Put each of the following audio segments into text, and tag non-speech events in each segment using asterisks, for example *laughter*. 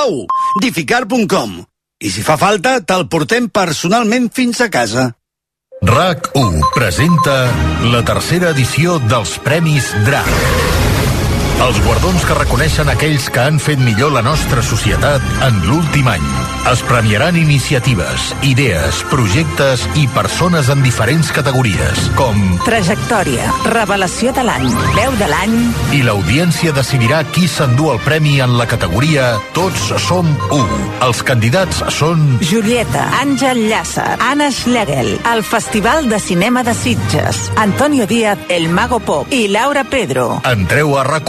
Au, dificar.com. I si fa falta, te'l portem personalment fins a casa. RAC1 presenta la tercera edició dels Premis DRAC. Els guardons que reconeixen aquells que han fet millor la nostra societat en l'últim any. Es premiaran iniciatives, idees, projectes i persones en diferents categories, com... Trajectòria, revelació de l'any, veu de l'any... I l'audiència decidirà qui s'endú el premi en la categoria Tots som u. Els candidats són... Julieta, Àngel Llàcer, Anna Schlegel, el Festival de Cinema de Sitges, Antonio Díaz, El Mago Pop i Laura Pedro. Entreu a rac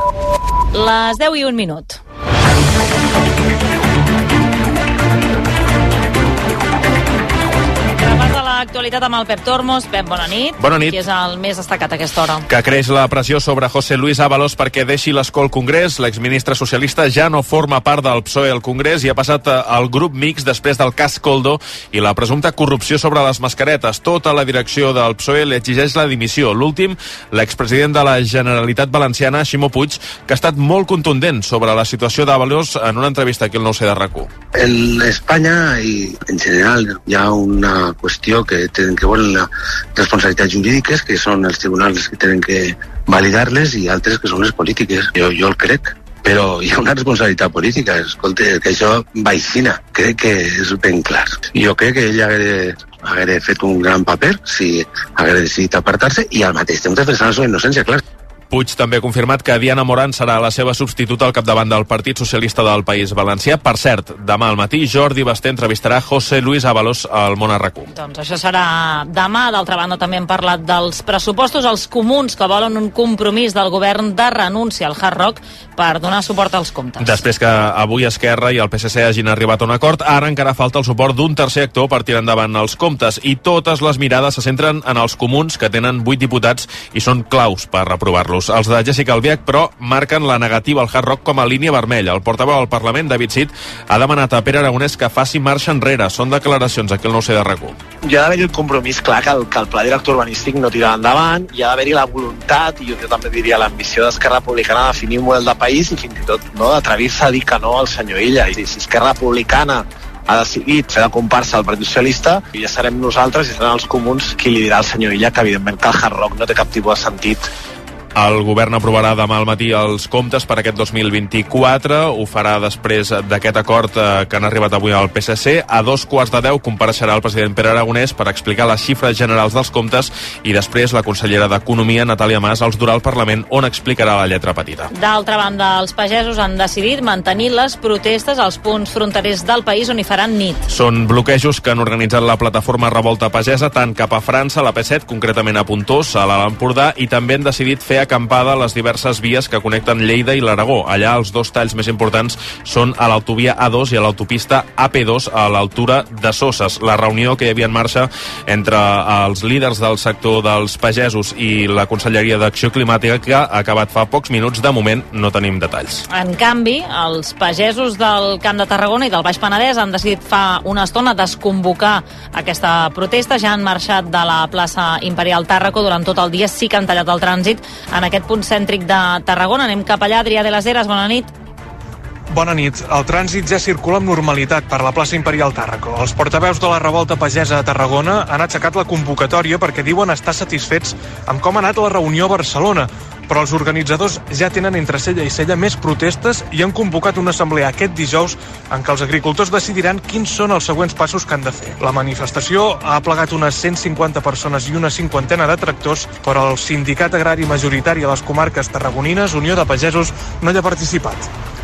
Les 10 i un minut. L'actualitat amb el Pep Tormos. Pep, bona nit. Bona nit. Qui és el més destacat a aquesta hora? Que creix la pressió sobre José Luis Ábalos perquè deixi l'escó al Congrés. L'exministre socialista ja no forma part del PSOE al Congrés i ha passat eh, al grup mix després del cas Coldo i la presumpta corrupció sobre les mascaretes. Tota la direcció del PSOE li exigeix la dimissió. L'últim, l'expresident de la Generalitat Valenciana, Ximo Puig, que ha estat molt contundent sobre la situació d'Ábalos en una entrevista aquí al nou c de rac En Espanya i en general hi ha una qüestió que tenen que veure la responsabilitats jurídiques, que són els tribunals que tenen que validar-les, i altres que són les polítiques. Jo, jo el crec però hi ha una responsabilitat política. Escolta, que això vaicina. Crec que és ben clar. Jo crec que ell hagués, hagués fet un gran paper si hagués decidit apartar-se i al mateix temps defensar la seva innocència, clar. Puig també ha confirmat que Diana Morant serà la seva substituta al capdavant del Partit Socialista del País Valencià. Per cert, demà al matí Jordi Basté entrevistarà José Luis Ábalos al Món. Doncs això serà demà. D'altra banda, també hem parlat dels pressupostos. Els comuns que volen un compromís del govern de renúncia al Hard Rock per donar suport als comptes. Després que avui Esquerra i el PSC hagin arribat a un acord, ara encara falta el suport d'un tercer actor per tirar endavant els comptes i totes les mirades se centren en els comuns que tenen vuit diputats i són claus per aprovar-los. Reus. Els de Jessica Albiach, però, marquen la negativa al Hard Rock com a línia vermella. El portaveu del Parlament, David Cid, ha demanat a Pere Aragonès que faci marxa enrere. Són declaracions aquí al nou c de rac Hi ha d'haver el compromís clar que el, que el pla director urbanístic no tirarà endavant, hi ha d'haver-hi la voluntat, i jo també diria l'ambició d'Esquerra Republicana de definir un model de país i fins i tot no, d'atrevir-se a dir que no al senyor Illa. I si Esquerra Republicana ha decidit fer de comparsa al Partit Socialista i ja serem nosaltres i seran els comuns qui li dirà al senyor Illa que evidentment que el Hard Rock no té cap tipus de sentit el govern aprovarà demà al matí els comptes per aquest 2024. Ho farà després d'aquest acord eh, que han arribat avui al PSC. A dos quarts de deu compareixerà el president Pere Aragonès per explicar les xifres generals dels comptes i després la consellera d'Economia, Natàlia Mas, els durà al Parlament on explicarà la lletra petita. D'altra banda, els pagesos han decidit mantenir les protestes als punts fronterers del país on hi faran nit. Són bloquejos que han organitzat la plataforma Revolta Pagesa tant cap a França, la P7, concretament a Puntós, a l'Alt Empordà, i també han decidit fer acampada les diverses vies que connecten Lleida i l'Aragó. Allà els dos talls més importants són a l'autovia A2 i a l'autopista AP2 a l'altura de Soses. La reunió que hi havia en marxa entre els líders del sector dels pagesos i la Conselleria d'Acció Climàtica que ha acabat fa pocs minuts. De moment no tenim detalls. En canvi, els pagesos del Camp de Tarragona i del Baix Penedès han decidit fa una estona desconvocar aquesta protesta. Ja han marxat de la plaça Imperial Tàrraco durant tot el dia. Sí que han tallat el trànsit en aquest punt cèntric de Tarragona. Anem cap allà, Adrià de les Heres, bona nit. Bona nit. El trànsit ja circula amb normalitat per la plaça Imperial Tàrraco. Els portaveus de la revolta pagesa a Tarragona han aixecat la convocatòria perquè diuen estar satisfets amb com ha anat la reunió a Barcelona, però els organitzadors ja tenen entre cella i cella més protestes i han convocat una assemblea aquest dijous en què els agricultors decidiran quins són els següents passos que han de fer. La manifestació ha plegat unes 150 persones i una cinquantena de tractors, però el sindicat agrari majoritari a les comarques tarragonines, Unió de Pagesos, no hi ha participat.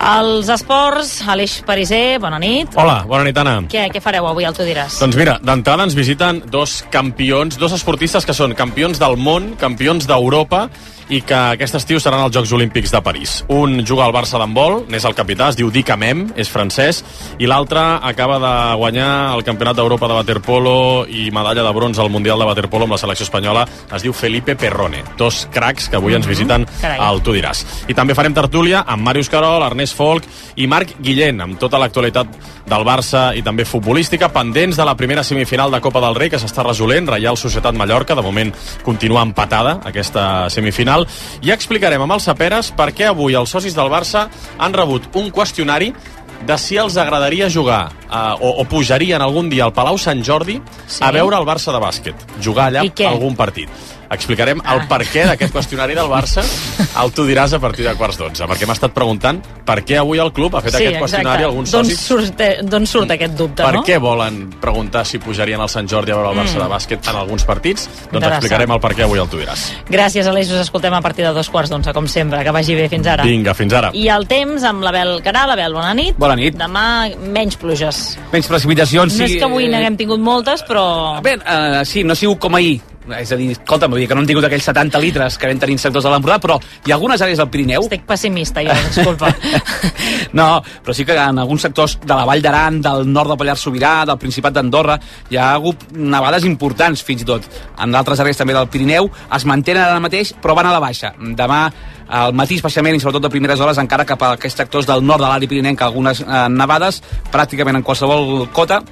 Els esports, Aleix Pariser, bona nit. Hola, bona nit, Anna. Què, què fareu avui, el tu diràs? Doncs mira, d'entrada ens visiten dos campions, dos esportistes que són campions del món, campions d'Europa i que aquest estiu seran els Jocs Olímpics de París. Un juga al Barça d'handbol, n'és el capità, es diu Dick Amem, és francès, i l'altre acaba de guanyar el Campionat d'Europa de Waterpolo i medalla de bronze al Mundial de Waterpolo amb la selecció espanyola, es diu Felipe Perrone. Dos cracs que avui ens visiten Carai. al Tu diràs. I també farem tertúlia amb Màrius Carol, Ernest Folk i Marc Guillén, amb tota l'actualitat del Barça i també futbolística, pendents de la primera semifinal de Copa del Rei que s'està resolent, Reial Societat Mallorca, de moment continua empatada aquesta semifinal, i explicarem amb els Saperes per què avui els socis del Barça han rebut un qüestionari de si els agradaria jugar eh, o, o pujarien algun dia al Palau Sant Jordi Sí. a veure el Barça de bàsquet, jugar allà algun partit. Explicarem el Ah. per què d'aquest qüestionari del Barça el tu diràs a partir de quarts d'onze, perquè m'ha estat preguntant per què avui el club ha fet aquest qüestionari a alguns D'on socis surt, eh, d'on surt aquest dubte, per no? què volen preguntar si pujarien al Sant Jordi a veure el Barça de bàsquet en alguns partits? Doncs Mm. Explicarem el per què avui el tu diràs. Gràcies, Aleix. Us escoltem a partir de dos quarts d'onze, com sempre. Que vagi bé. Fins ara. Vinga, fins ara. I el temps amb l'Abel Caral. Abel, bona nit. Bona nit. Demà menys pluges. Menys precipitacions. No sí, és que avui eh, n'haguem tingut moltes, però... Bé, uh, sí, no ha sigut com ahir. És a dir, escolta'm, vull dir que no han tingut aquells 70 litres que vam tenir en sectors de l'Empordà, però hi ha algunes àrees del Pirineu... Estic pessimista, jo, disculpa. *laughs* no, però sí que en alguns sectors de la Vall d'Aran, del nord del Pallars Sobirà, del Principat d'Andorra, hi ha hagut nevades importants, fins i tot. En d'altres àrees també del Pirineu es mantenen ara mateix, però van a la baixa. Demà al matí especialment i sobretot de primeres hores encara cap a aquests sectors del nord de l'àrea pirinenca algunes eh, nevades pràcticament en qualsevol cota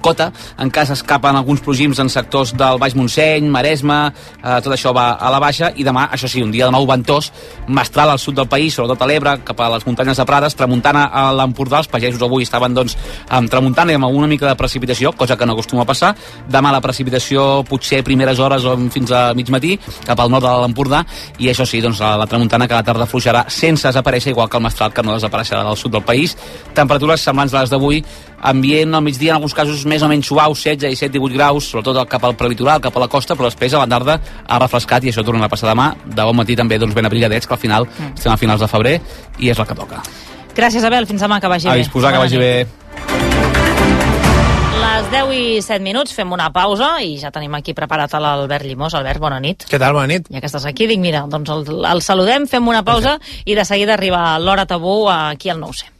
cota, encara s'escapen alguns plogims en sectors del Baix Montseny, Maresme, eh, tot això va a la baixa, i demà, això sí, un dia de nou ventós, mestral al sud del país, sobretot a l'Ebre, cap a les muntanyes de Prades, tramuntana a l'Empordà, els pagesos avui estaven doncs amb tramuntana i amb una mica de precipitació, cosa que no acostuma a passar, demà la precipitació potser primeres hores o fins a mig matí, cap al nord de l'Empordà, i això sí, doncs la, la tramuntana que a la tarda fluixarà sense desaparèixer, igual que el mestral que no desapareixerà del sud del país, temperatures semblants a les d'avui, ambient al migdia en alguns casos més o menys suau, 16, 17, 18 graus, sobretot cap al prelitoral, cap a la costa, però després a la tarda ha refrescat i això torna a passar demà. De bon matí també doncs, ben abrigadets, que al final mm. estem a finals de febrer i és el que toca. Gràcies, Abel. Fins demà, que vagi a bé. A disposar, que vagi bé. Les 10 i 7 minuts fem una pausa i ja tenim aquí preparat l'Albert Llimós. Albert, bona nit. Què tal, bona nit? Ja que estàs aquí, dic, mira, doncs el, el saludem, fem una pausa okay. i de seguida arriba l'hora tabú aquí al 900.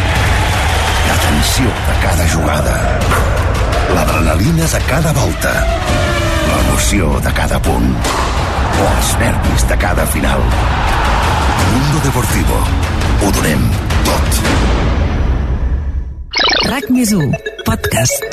Tensió de cada jugada. L'adrenalina de cada volta. L'emoció de cada punt. Els nervis de cada final. Mundo Deportivo ho donem tot. RAC més 1, podcast.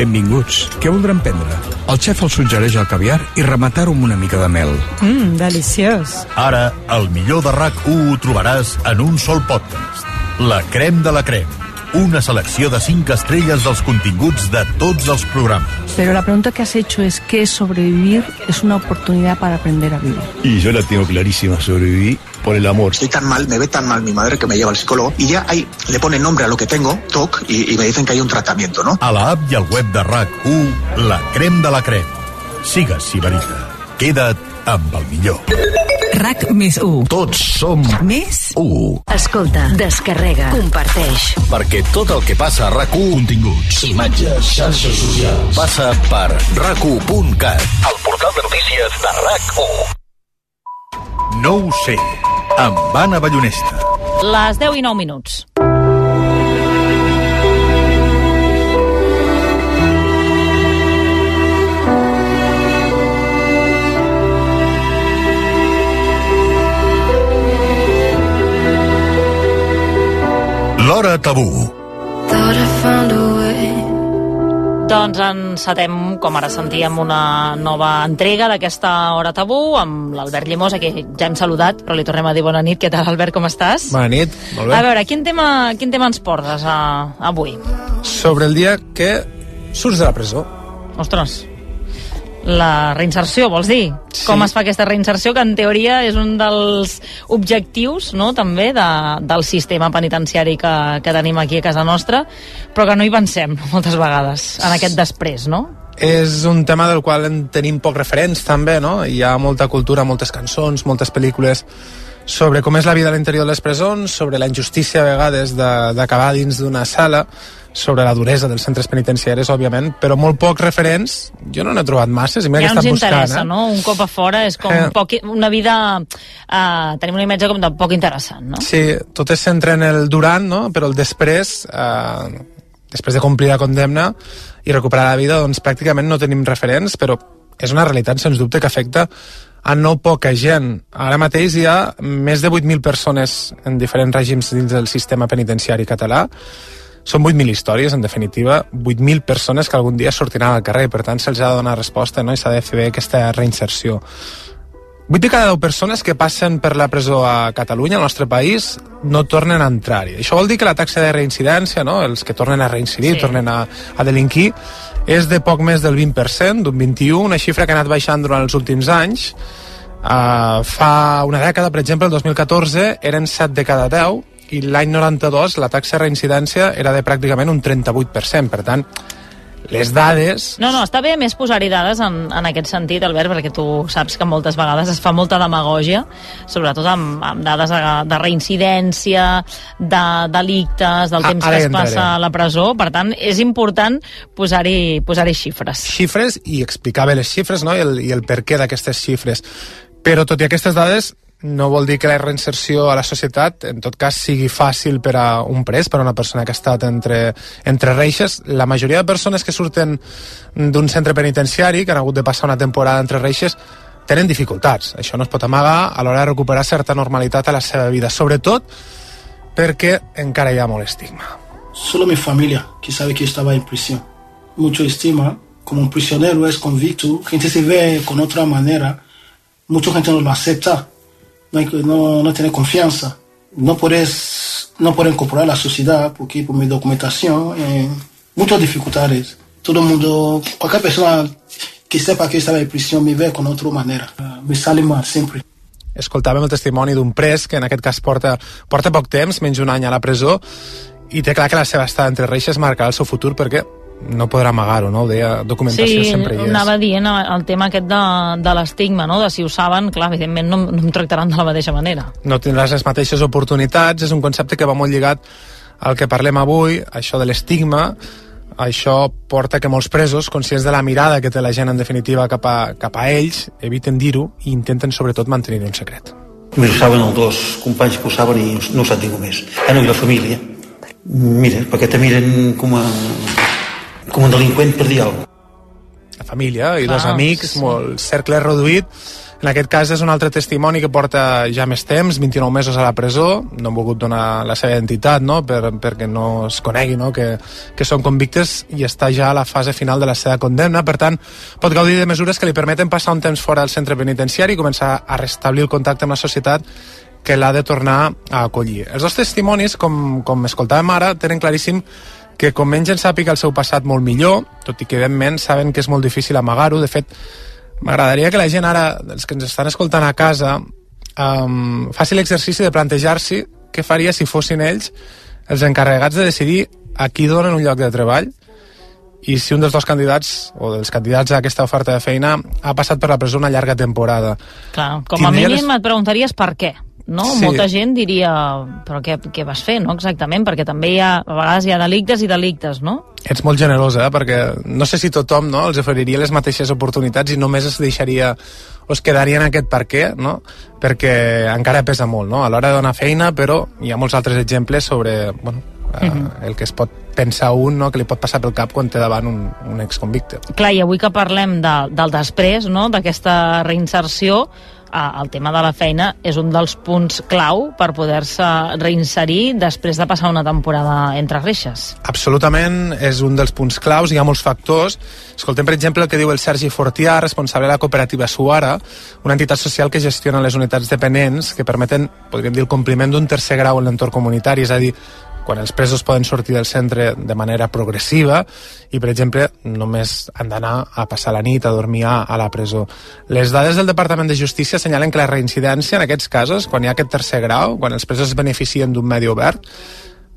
Benvinguts. Què voldran prendre? El xef els suggereix el caviar i rematar-ho amb una mica de mel. Mmm, deliciós. Ara, el millor de RAC1 ho trobaràs en un sol podcast. La crem de la crem. Una selecció de 5 estrelles dels continguts de tots els programes. Pero la pregunta que has hecho es ¿qué es sobrevivir? Es una oportunidad para aprender a vivir. Y yo la tengo clarísima, sobreviví por el amor. Estoy tan mal, me ve tan mal mi madre que me lleva al psicólogo y ya ahí le ponen nombre a lo que tengo, TOC, y, y me dicen que hay un tratamiento, ¿no? A la app i al web de RAC1, la crem de la crem. Sigues Sibarita. Queda't amb el millor. RAC més 1. Tots som Més 1. Escolta, descarrega, comparteix. Perquè tot el que passa a RAC1... Continguts, imatges, xarxes socials... Passa per rac1.cat. El portal de notícies de RAC1. No ho sé. Amb Anna Ballonesta. Les 10 i 9 minuts. Tabú. Doncs encetem, com ara sentíem, una nova entrega d'aquesta Hora Tabú amb l'Albert Llimós, a qui ja hem saludat, però li tornem a dir bona nit. Què tal, Albert, com estàs? Bona nit, molt bé. A veure, quin tema, quin tema ens portes a, avui? Sobre el dia que surts de la presó. Ostres, la reinserció, vols dir? Sí. Com es fa aquesta reinserció, que en teoria és un dels objectius no, també de, del sistema penitenciari que, que tenim aquí a casa nostra, però que no hi pensem moltes vegades en aquest després, no? És un tema del qual en tenim poc referents també, no? Hi ha molta cultura, moltes cançons, moltes pel·lícules sobre com és la vida a l'interior de les presons, sobre la injustícia a vegades d'acabar dins d'una sala, sobre la duresa dels centres penitenciaris, òbviament, però molt pocs referents, jo no n'he trobat masses, i mira ja que estan buscant. interessa, eh? no? Un cop a fora és com eh. poc, una vida... Uh, tenim una imatge com de poc interessant, no? Sí, tot es centra en el durant, no? però el després, uh, després de complir la condemna i recuperar la vida, doncs pràcticament no tenim referents, però és una realitat, sens dubte, que afecta a no poca gent. Ara mateix hi ha més de 8.000 persones en diferents règims dins del sistema penitenciari català són 8.000 històries, en definitiva, 8.000 persones que algun dia sortiran al carrer, per tant se'ls ha de donar resposta no? i s'ha de fer bé aquesta reinserció. 8 de cada 10 persones que passen per la presó a Catalunya, al nostre país, no tornen a entrar-hi. Això vol dir que la taxa de reincidència, no? els que tornen a reincidir, sí. tornen a, a delinquir, és de poc més del 20%, d'un 21%, una xifra que ha anat baixant durant els últims anys. Uh, fa una dècada, per exemple, el 2014, eren 7 de cada 10, i l'any 92 la taxa de reincidència era de pràcticament un 38%, per tant, les dades... No, no, està bé més posar-hi dades en, en aquest sentit, Albert, perquè tu saps que moltes vegades es fa molta demagògia, sobretot amb, amb dades de, de reincidència, de delictes, del ah, temps que es passa a la presó, per tant, és important posar-hi posar, -hi, xifres. Xifres i explicar bé les xifres no? I, el, i el per què d'aquestes xifres. Però tot i aquestes dades, no vol dir que la reinserció a la societat en tot cas sigui fàcil per a un pres, per a una persona que ha estat entre, entre reixes. La majoria de persones que surten d'un centre penitenciari, que han hagut de passar una temporada entre reixes, tenen dificultats. Això no es pot amagar a l'hora de recuperar certa normalitat a la seva vida, sobretot perquè encara hi ha molt estigma. Solo mi familia, que sabe que estaba en prisión. Mucho estima, como un prisionero es convicto, gente se ve con otra manera, mucha gente no lo acepta no, no, tener confianza. No puedes, no puedo incorporar a la sociedad porque por mi documentación, eh, muchas dificultades. Todo el mundo, cualquier persona que sepa que estava en prisión me ve con otra manera. Me sale mal sempre. Escoltàvem el testimoni d'un pres que en aquest cas porta, porta poc temps, menys un any a la presó, i té clar que la seva estada entre reixes marcarà el seu futur perquè no podrà amagar-ho, no? Ho deia, documentació sí, sempre hi és. anava dient el tema aquest de, de l'estigma, no? De si ho saben, clar, evidentment no, no em tractaran de la mateixa manera. No tindràs les mateixes oportunitats, és un concepte que va molt lligat al que parlem avui, això de l'estigma, això porta que molts presos, conscients de la mirada que té la gent en definitiva cap a, cap a ells, eviten dir-ho i intenten sobretot mantenir un secret. Només ho saben els dos companys que ho saben i no ho sap ningú més. Ah, no, i la família. Mira, perquè te miren com a com un delinqüent per dir alguna cosa. La família i Clar, dos amics, sí. molt cercle reduït. En aquest cas és un altre testimoni que porta ja més temps, 29 mesos a la presó, no han volgut donar la seva identitat no? per, perquè no es conegui no? que, que són convictes i està ja a la fase final de la seva condemna. Per tant, pot gaudir de mesures que li permeten passar un temps fora del centre penitenciari i començar a restablir el contacte amb la societat que l'ha de tornar a acollir. Els dos testimonis, com, com escoltàvem ara, tenen claríssim que com menys en sàpiga el seu passat molt millor, tot i que evidentment saben que és molt difícil amagar-ho. De fet, m'agradaria que la gent ara, els que ens estan escoltant a casa, um, faci l'exercici de plantejar-se què faria si fossin ells els encarregats de decidir a qui donen un lloc de treball i si un dels dos candidats o dels candidats a aquesta oferta de feina ha passat per la presó una llarga temporada. Clar, com a mínim les... et preguntaries per què no? Sí. Molta gent diria, però què, què vas fer, no? Exactament, perquè també hi ha, a vegades hi ha delictes i delictes, no? Ets molt generosa, eh? perquè no sé si tothom no, els oferiria les mateixes oportunitats i només es deixaria o es quedaria en aquest per què, no? perquè encara pesa molt no? a l'hora de donar feina, però hi ha molts altres exemples sobre bueno, eh, uh mhm. -huh. el que es pot pensar un no? que li pot passar pel cap quan té davant un, un exconvicte. Clar, i avui que parlem de, del després, no? d'aquesta reinserció, el tema de la feina és un dels punts clau per poder-se reinserir després de passar una temporada entre reixes. Absolutament, és un dels punts claus, hi ha molts factors. Escoltem, per exemple, el que diu el Sergi Fortià, responsable de la cooperativa Suara, una entitat social que gestiona les unitats dependents que permeten, podríem dir, el compliment d'un tercer grau en l'entorn comunitari, és a dir, quan els presos poden sortir del centre de manera progressiva i, per exemple, només han d'anar a passar la nit, a dormir a, a la presó. Les dades del Departament de Justícia assenyalen que la reincidència en aquests casos, quan hi ha aquest tercer grau, quan els presos es beneficien d'un medi obert,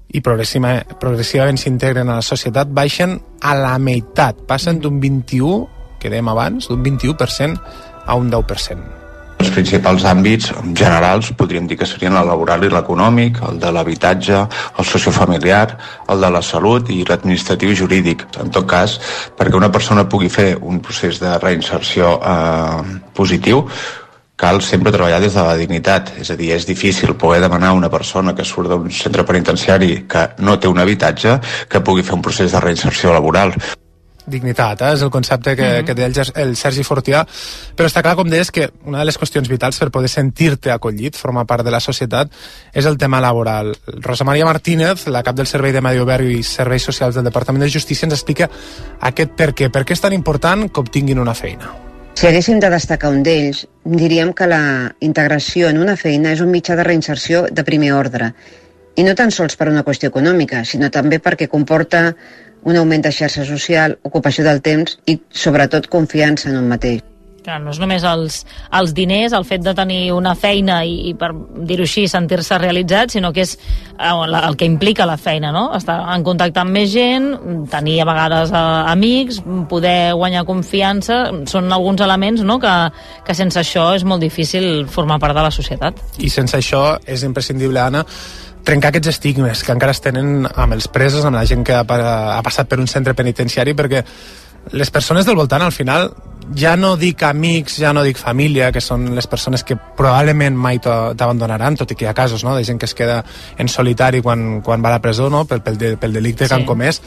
i progressiva, progressivament s'integren a la societat, baixen a la meitat, passen d'un 21, que dèiem abans, d'un 21% a un 10%. Els principals àmbits generals podríem dir que serien el laboral i l'econòmic, el de l'habitatge, el sociofamiliar, el de la salut i l'administratiu i jurídic. En tot cas, perquè una persona pugui fer un procés de reinserció eh, positiu, cal sempre treballar des de la dignitat. És a dir, és difícil poder demanar a una persona que surt d'un centre penitenciari que no té un habitatge que pugui fer un procés de reinserció laboral dignitat, eh? és el concepte que, mm -hmm. que deia el, el Sergi Fortià, però està clar, com deies, que una de les qüestions vitals per poder sentir-te acollit, formar part de la societat, és el tema laboral. Rosa Maria Martínez, la cap del Servei de Medi Obert i Serveis Socials del Departament de Justícia, ens explica aquest per què. Per què és tan important que obtinguin una feina? Si haguéssim de destacar un d'ells, diríem que la integració en una feina és un mitjà de reinserció de primer ordre, i no tan sols per una qüestió econòmica, sinó també perquè comporta un augment de xarxa social, ocupació del temps i, sobretot, confiança en un mateix. Clar, no és només els, els diners, el fet de tenir una feina i, i per dir-ho així, sentir-se realitzat, sinó que és eh, el que implica la feina, no? Estar en contacte amb més gent, tenir a vegades eh, amics, poder guanyar confiança, són alguns elements no? que, que sense això és molt difícil formar part de la societat. I sense això és imprescindible, Anna, trencar aquests estigmes que encara es tenen amb els presos, amb la gent que ha, ha passat per un centre penitenciari, perquè les persones del voltant, al final, ja no dic amics, ja no dic família, que són les persones que probablement mai t'abandonaran, tot i que hi ha casos no? de gent que es queda en solitari quan, quan va a la presó no? pel, pel, de, pel delicte sí. que han comès,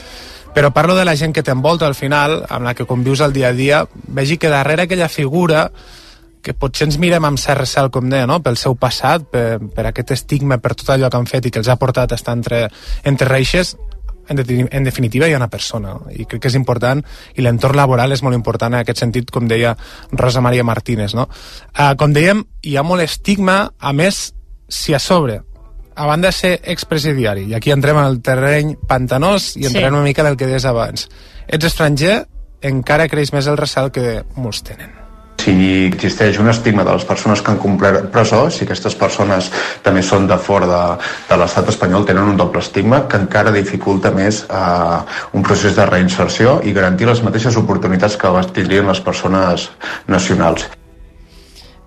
però parlo de la gent que t'envolta al final, amb la que convius al dia a dia, vegi que darrere aquella figura que potser ens mirem amb cert recel, com deia, no? pel seu passat, per, per aquest estigma, per tot allò que han fet i que els ha portat a estar entre, entre reixes, en, de, en definitiva hi ha una persona i crec que és important i l'entorn laboral és molt important en aquest sentit com deia Rosa Maria Martínez no? uh, com dèiem hi ha molt estigma a més si a sobre a banda de ser expresidiari i aquí entrem al terreny pantanós i entrem sí. una mica del que deies abans ets estranger encara creix més el recel que molts tenen si existeix un estigma de les persones que han complert presó, si aquestes persones també són de fora de, de l'estat espanyol, tenen un doble estigma que encara dificulta més eh, un procés de reinserció i garantir les mateixes oportunitats que tindrien les persones nacionals.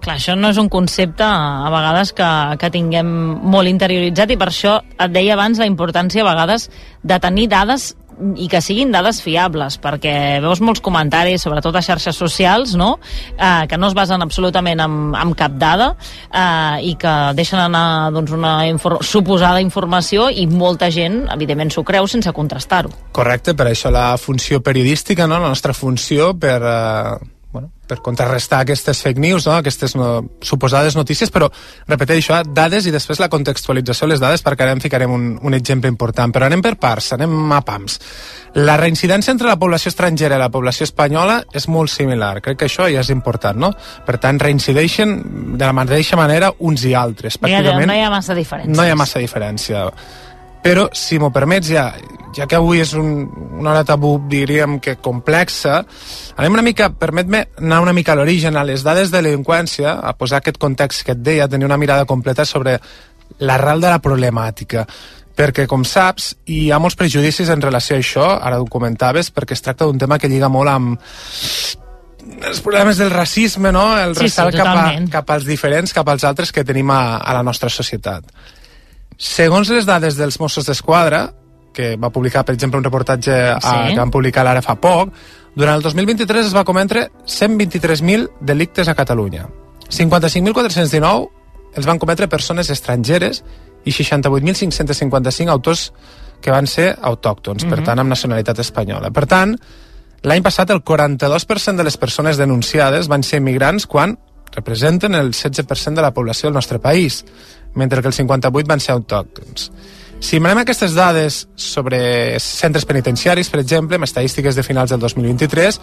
Clar, això no és un concepte a vegades que, que tinguem molt interioritzat i per això et deia abans la importància a vegades de tenir dades i que siguin dades fiables, perquè veus molts comentaris, sobretot a xarxes socials, no? Eh, que no es basen absolutament en, en cap dada eh, i que deixen anar doncs, una infor suposada informació i molta gent, evidentment, s'ho creu sense contrastar-ho. Correcte, per això la funció periodística, no? la nostra funció per... Eh bueno, per contrarrestar aquestes fake news, no? aquestes no, suposades notícies, però repeteixo, eh, dades i després la contextualització de les dades perquè ara en ficarem un, un exemple important. Però anem per parts, anem a pams. La reincidència entre la població estrangera i la població espanyola és molt similar. Crec que això ja és important, no? Per tant, reincideixen de la mateixa manera uns i altres. Pràcticament, no hi ha massa diferència. No hi ha massa diferència però si m'ho permets ja, ja que avui és un, una hora tabú diríem que complexa anem una mica, permet-me anar una mica a l'origen, a les dades de delinqüència a posar aquest context que et deia, tenir una mirada completa sobre l'arrel de la problemàtica perquè, com saps, hi ha molts prejudicis en relació a això, ara ho comentaves, perquè es tracta d'un tema que lliga molt amb els problemes del racisme, no? el sí, sí, cap, a, cap als diferents, cap als altres que tenim a, a la nostra societat. Segons les dades dels Mossos d'Esquadra, que va publicar, per exemple, un reportatge a, sí. que van publicar l'ara fa poc, durant el 2023 es va cometre 123.000 delictes a Catalunya. 55.419 els van cometre persones estrangeres i 68.555 autors que van ser autòctons, mm -hmm. per mhm. tant, amb nacionalitat espanyola. Per tant, l'any passat el 42% de les persones denunciades van ser migrants quan representen el 16% de la població del nostre país mentre que el 58 van ser autòctons. Si mirem aquestes dades sobre centres penitenciaris, per exemple, amb estadístiques de finals del 2023,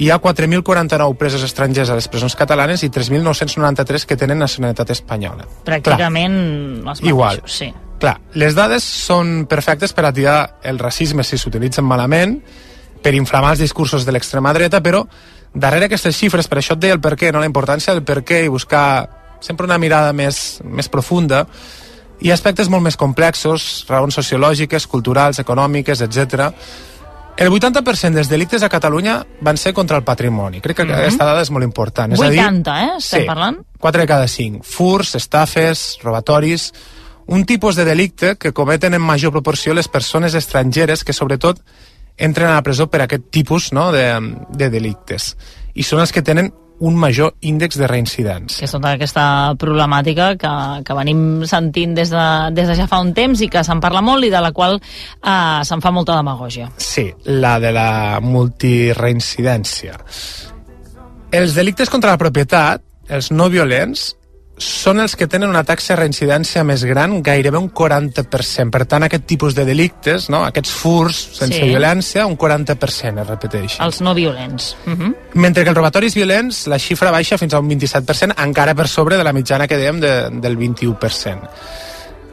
hi ha 4.049 presos estrangers a les presons catalanes i 3.993 que tenen nacionalitat espanyola. Pràcticament Clar, els mateixos, igual. sí. Clar, les dades són perfectes per atiar el racisme si s'utilitzen malament, per inflamar els discursos de l'extrema dreta, però darrere aquestes xifres, per això et deia el per què, no? la importància del per què i buscar sempre una mirada més, més profunda, ha aspectes molt més complexos, raons sociològiques, culturals, econòmiques, etc. El 80% dels delictes a Catalunya van ser contra el patrimoni. Crec que Mhm. aquesta dada és molt important. 80, és a dir, eh? Estem sí, parlant? 4 de cada 5. Furs, estafes, robatoris... Un tipus de delicte que cometen en major proporció les persones estrangeres que, sobretot, entren a la presó per aquest tipus no, de, de delictes. I són els que tenen un major índex de reincidència. que és tota aquesta problemàtica que, que venim sentint des de, des de ja fa un temps i que se'n parla molt i de la qual eh, se'n fa molta demagògia. Sí, la de la multireincidència. Els delictes contra la propietat, els no violents, són els que tenen una taxa de reincidència més gran, gairebé un 40%. Per tant, aquest tipus de delictes, no? aquests furs sense Sí. violència, un 40%, es repeteix. Els no violents. Uh -huh. Mentre que els robatoris violents, la xifra baixa fins a un 27%, encara per sobre de la mitjana que dèiem de, del 21%.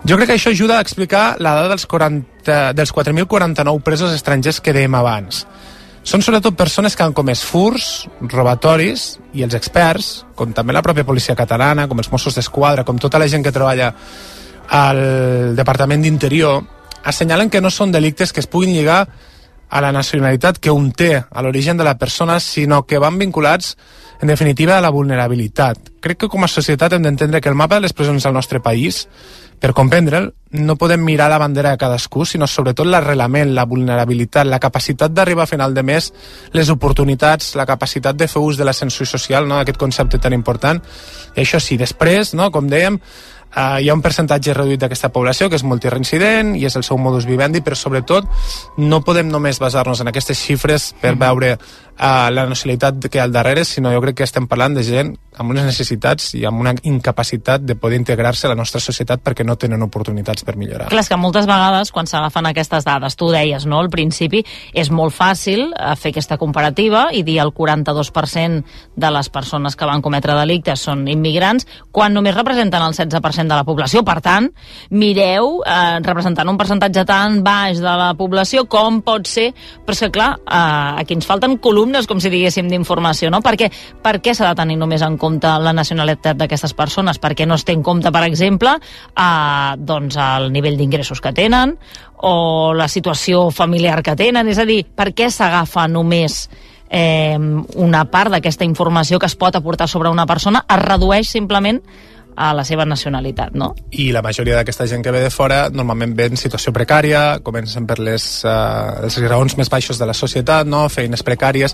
Jo crec que això ajuda a explicar la dada dels, 40, dels 4.049 presos estrangers que dèiem abans. Són sobretot persones que han comès furs, robatoris, i els experts, com també la pròpia policia catalana, com els Mossos d'Esquadra, com tota la gent que treballa al Departament d'Interior, assenyalen que no són delictes que es puguin lligar a la nacionalitat que un té, a l'origen de la persona, sinó que van vinculats, en definitiva, a la vulnerabilitat. Crec que com a societat hem d'entendre que el mapa de les presons al nostre país, per comprendre'l, no podem mirar la bandera de cadascú, sinó sobretot l'arrelament, la vulnerabilitat, la capacitat d'arribar a final de mes, les oportunitats, la capacitat de fer ús de l'ascensor social, no? aquest concepte tan important. I això sí, després, no? com dèiem, Uh, hi ha un percentatge reduït d'aquesta població que és multireincident i és el seu modus vivendi, però sobretot no podem només basar-nos en aquestes xifres per Mhm. veure uh, la nacionalitat que hi ha al darrere, sinó jo crec que estem parlant de gent amb unes necessitats i amb una incapacitat de poder integrar-se a la nostra societat perquè no tenen oportunitats per millorar. Clar, és que moltes vegades, quan s'agafen aquestes dades, tu deies, no?, al principi, és molt fàcil eh, fer aquesta comparativa i dir el 42% de les persones que van cometre delictes són immigrants, quan només representen el 16% de la població. Per tant, mireu, eh, representant un percentatge tan baix de la població, com pot ser... Però és que, clar, eh, aquí ens falten columnes, com si diguéssim, d'informació, no? Perquè, per què s'ha de tenir només en compte la nacionalitat d'aquestes persones? Per què no es té en compte, per exemple, eh, doncs el nivell d'ingressos que tenen o la situació familiar que tenen? És a dir, per què s'agafa només eh, una part d'aquesta informació que es pot aportar sobre una persona es redueix simplement a la seva nacionalitat, no? i la majoria d'aquesta gent que ve de fora normalment ve en situació precària, comencen per les, uh, els graons més baixos de la societat, no? feines precàries,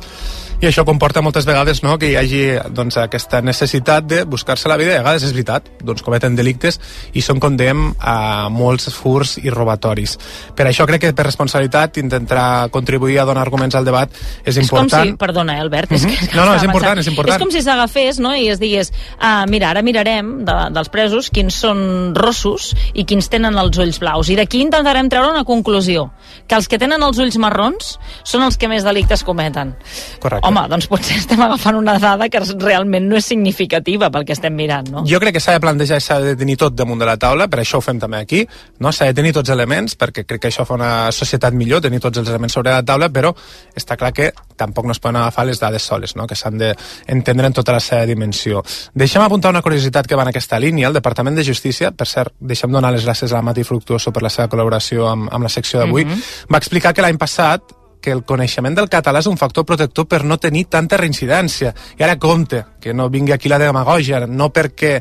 i això comporta moltes vegades no? que hi hagi doncs, aquesta necessitat de buscar-se la vida, i a vegades és veritat, doncs cometen delictes i són condem a molts furs i robatoris. Per això crec que per responsabilitat intentar contribuir a donar arguments al debat és És com important. si, perdona, eh, Albert, és Mhm. que, és que No, no, és important, és important. És com si s'agafés no, i es digués, ah, mira, ara mirarem de, dels presos quins són rossos i quins tenen els ulls blaus. I d'aquí intentarem treure una conclusió, que els que tenen els ulls marrons són els que més delictes cometen. Correcte. Home, doncs potser estem agafant una dada que realment no és significativa pel que estem mirant, no? Jo crec que s'ha de plantejar i s'ha de tenir tot damunt de la taula, per això ho fem també aquí, no? s'ha de tenir tots els elements, perquè crec que això fa una societat millor, tenir tots els elements sobre la taula, però està clar que tampoc no es poden agafar les dades soles, no? que s'han d'entendre en tota la seva dimensió. Deixem apuntar una curiositat que va en aquesta línia. El Departament de Justícia, per cert, deixem donar les gràcies a la Mati Fructuoso per la seva col·laboració amb, amb la secció d'avui, Mhm. va explicar que l'any passat que el coneixement del català és un factor protector per no tenir tanta reincidència. I ara compte, que no vingui aquí la demagògia, no perquè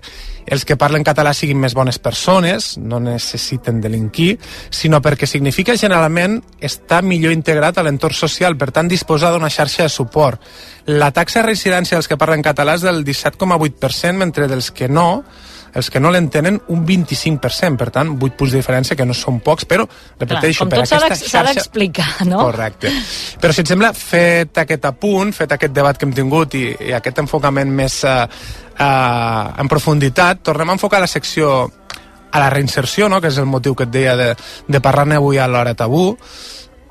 els que parlen català siguin més bones persones, no necessiten delinquir, sinó perquè significa generalment estar millor integrat a l'entorn social, per tant disposar d'una xarxa de suport. La taxa de reincidència dels que parlen català és del 17,8%, mentre dels que no, els que no l'entenen, un 25%, per tant, 8 punts de diferència, que no són pocs, però, repeteixo, Clar, per aquesta d'ex- s'ha xarxa... d'explicar, no? Correcte. Però si et sembla, fet aquest apunt, fet aquest debat que hem tingut i, i aquest enfocament més uh, uh, en profunditat, tornem a enfocar la secció a la reinserció, no? que és el motiu que et deia de, de parlar-ne avui a l'hora tabú.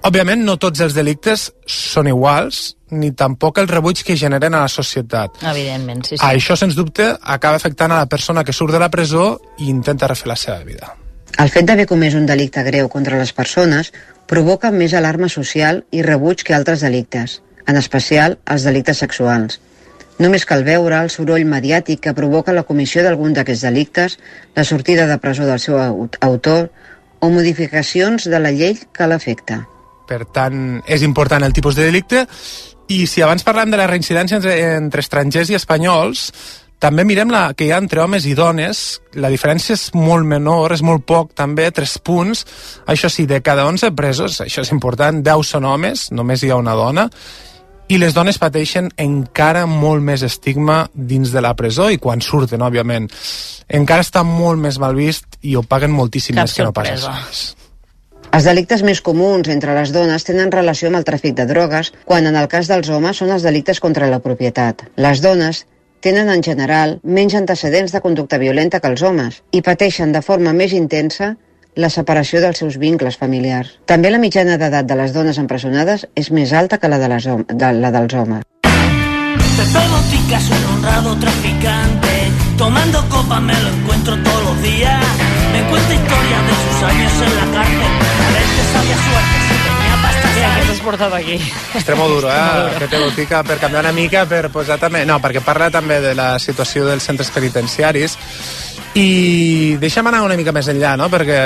Òbviament, no tots els delictes són iguals, ni tampoc el rebuig que generen a la societat. Evidentment, sí, sí. Això, sens dubte, acaba afectant a la persona que surt de la presó i intenta refer la seva vida. El fet d'haver comès un delicte greu contra les persones provoca més alarma social i rebuig que altres delictes, en especial els delictes sexuals. Només cal veure el soroll mediàtic que provoca la comissió d'algun d'aquests delictes, la sortida de presó del seu autor o modificacions de la llei que l'afecta. Per tant, és important el tipus de delicte. I si abans parlem de la reincidència entre, entre estrangers i espanyols, també mirem la que hi ha entre homes i dones, la diferència és molt menor, és molt poc també, 3 punts. Això sí, de cada 11 presos, això és important, 10 són homes, només hi ha una dona, i les dones pateixen encara molt més estigma dins de la presó i quan surten, òbviament. Encara està molt més mal vist i ho paguen moltíssim Cap més que no pas els delictes més comuns entre les dones tenen relació amb el tràfic de drogues, quan en el cas dels homes són els delictes contra la propietat. Les dones tenen en general menys antecedents de conducta violenta que els homes i pateixen de forma més intensa la separació dels seus vincles familiars. També la mitjana d'edat de les dones empresonades és més alta que la, de les hom de la dels homes. Pepe Botica es un honrado traficante. Tomando copa me lo encuentro todos los días. Me cuenta historias de sus años en la cárcel. Aquí? Extremo duro, *laughs* eh? Que té botica per canviar una mica, per posar també... No, perquè parla també de la situació dels centres penitenciaris i deixa'm anar una mica més enllà, no? Perquè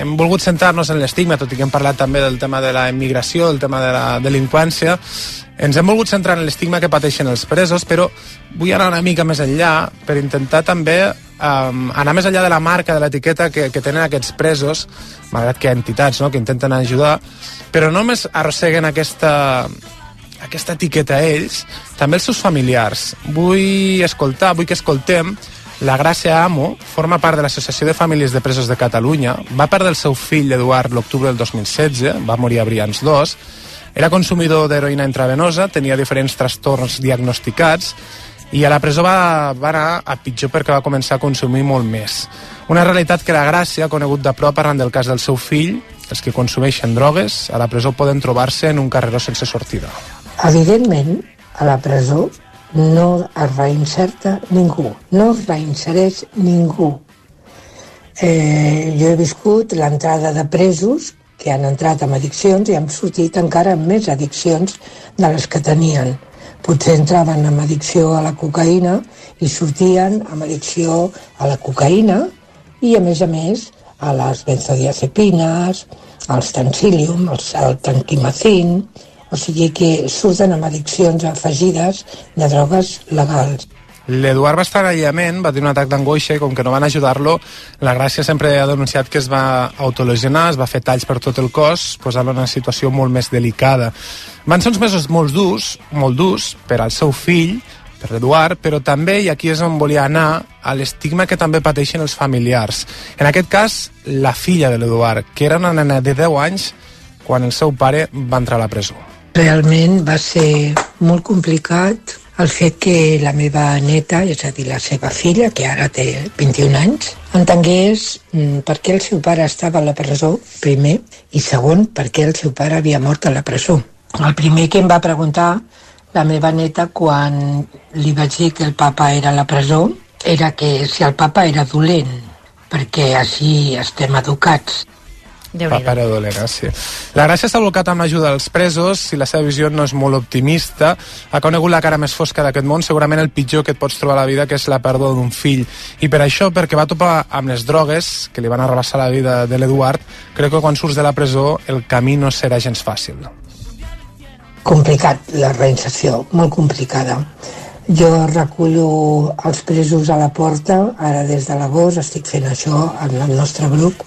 hem volgut centrar-nos en l'estigma, tot i que hem parlat també del tema de la immigració, del tema de la delinqüència. Ens hem volgut centrar en l'estigma que pateixen els presos, però vull anar una mica més enllà per intentar també um, anar més enllà de la marca, de l'etiqueta que, que tenen aquests presos, malgrat que hi ha entitats no?, que intenten ajudar, però no només arrosseguen aquesta, aquesta etiqueta a ells, també els seus familiars. Vull escoltar, vull que escoltem la Gràcia Amo forma part de l'Associació de Famílies de Presos de Catalunya, va perdre el seu fill Eduard l'octubre del 2016, va morir a Brians 2, era consumidor d'heroïna intravenosa, tenia diferents trastorns diagnosticats i a la presó va, va anar a pitjor perquè va començar a consumir molt més. Una realitat que la Gràcia ha conegut de prop arran del cas del seu fill, els que consumeixen drogues a la presó poden trobar-se en un carreró sense sortida. Evidentment, a la presó no es reinserta ningú, no es reinsereix ningú. Eh, jo he viscut l'entrada de presos que han entrat amb addiccions i han sortit encara amb més addiccions de les que tenien. Potser entraven amb addicció a la cocaïna i sortien amb addicció a la cocaïna i, a més a més, a les benzodiazepines, als tansilium, als, al tanquimacin, o sigui que surten amb addiccions afegides de drogues legals. L'Eduard va estar en aïllament, va tenir un atac d'angoixa i com que no van ajudar-lo, la Gràcia sempre ha denunciat que es va autolesionar, es va fer talls per tot el cos, posant-lo en una situació molt més delicada. Van ser uns mesos molt durs, molt durs per al seu fill, per l'Eduard, però també, i aquí és on volia anar, a l'estigma que també pateixen els familiars. En aquest cas, la filla de l'Eduard, que era una nena de 10 anys quan el seu pare va entrar a la presó. Realment va ser molt complicat el fet que la meva neta, és a dir, la seva filla, que ara té 21 anys, entengués mm, per què el seu pare estava a la presó, primer, i segon, per què el seu pare havia mort a la presó. El primer que em va preguntar la meva neta quan li vaig dir que el papa era a la presó era que si el papa era dolent, perquè així estem educats. Papa era dolent, eh? sí. La Gràcia s'ha volcat amb l'ajuda dels presos i la seva visió no és molt optimista. Ha conegut la cara més fosca d'aquest món, segurament el pitjor que et pots trobar a la vida, que és la pèrdua d'un fill. I per això, perquè va topar amb les drogues, que li van arrabassar la vida de l'Eduard, crec que quan surts de la presó el camí no serà gens fàcil. Complicat, la reinserció, molt complicada. Jo recullo els presos a la porta, ara des de l'agost estic fent això en el nostre grup.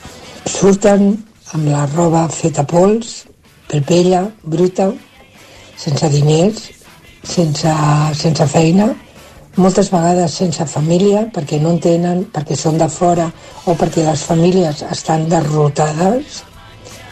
Surten amb la roba feta pols, pelpella, bruta, sense diners, sense, sense feina, moltes vegades sense família perquè no en tenen, perquè són de fora o perquè les famílies estan derrotades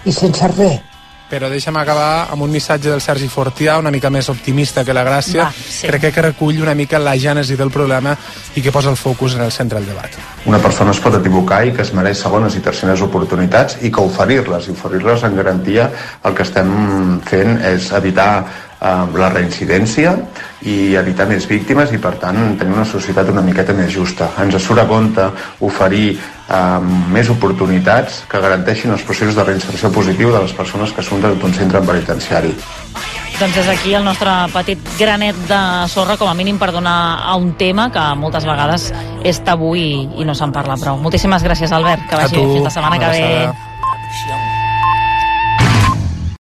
i sense res. Però deixa'm acabar amb un missatge del Sergi Fortià, una mica més optimista que la Gràcia. Va, sí. Crec que recull una mica la gènesi del problema i que posa el focus en el centre del debat. Una persona es pot equivocar i que es mereix segones i terceres oportunitats i que oferir-les, i oferir-les en garantia el que estem fent és evitar eh, la reincidència i evitar més víctimes i per tant tenir una societat una miqueta més justa. Ens surt a compte oferir eh, més oportunitats que garanteixin els processos de reinserció positiu de les persones que surten d'un centre penitenciari. Doncs és aquí el nostre petit granet de sorra, com a mínim per donar a un tema que moltes vegades és tabú i, i no se'n parla prou. Moltíssimes gràcies, Albert, que vagi fins la setmana que ve. abraçada.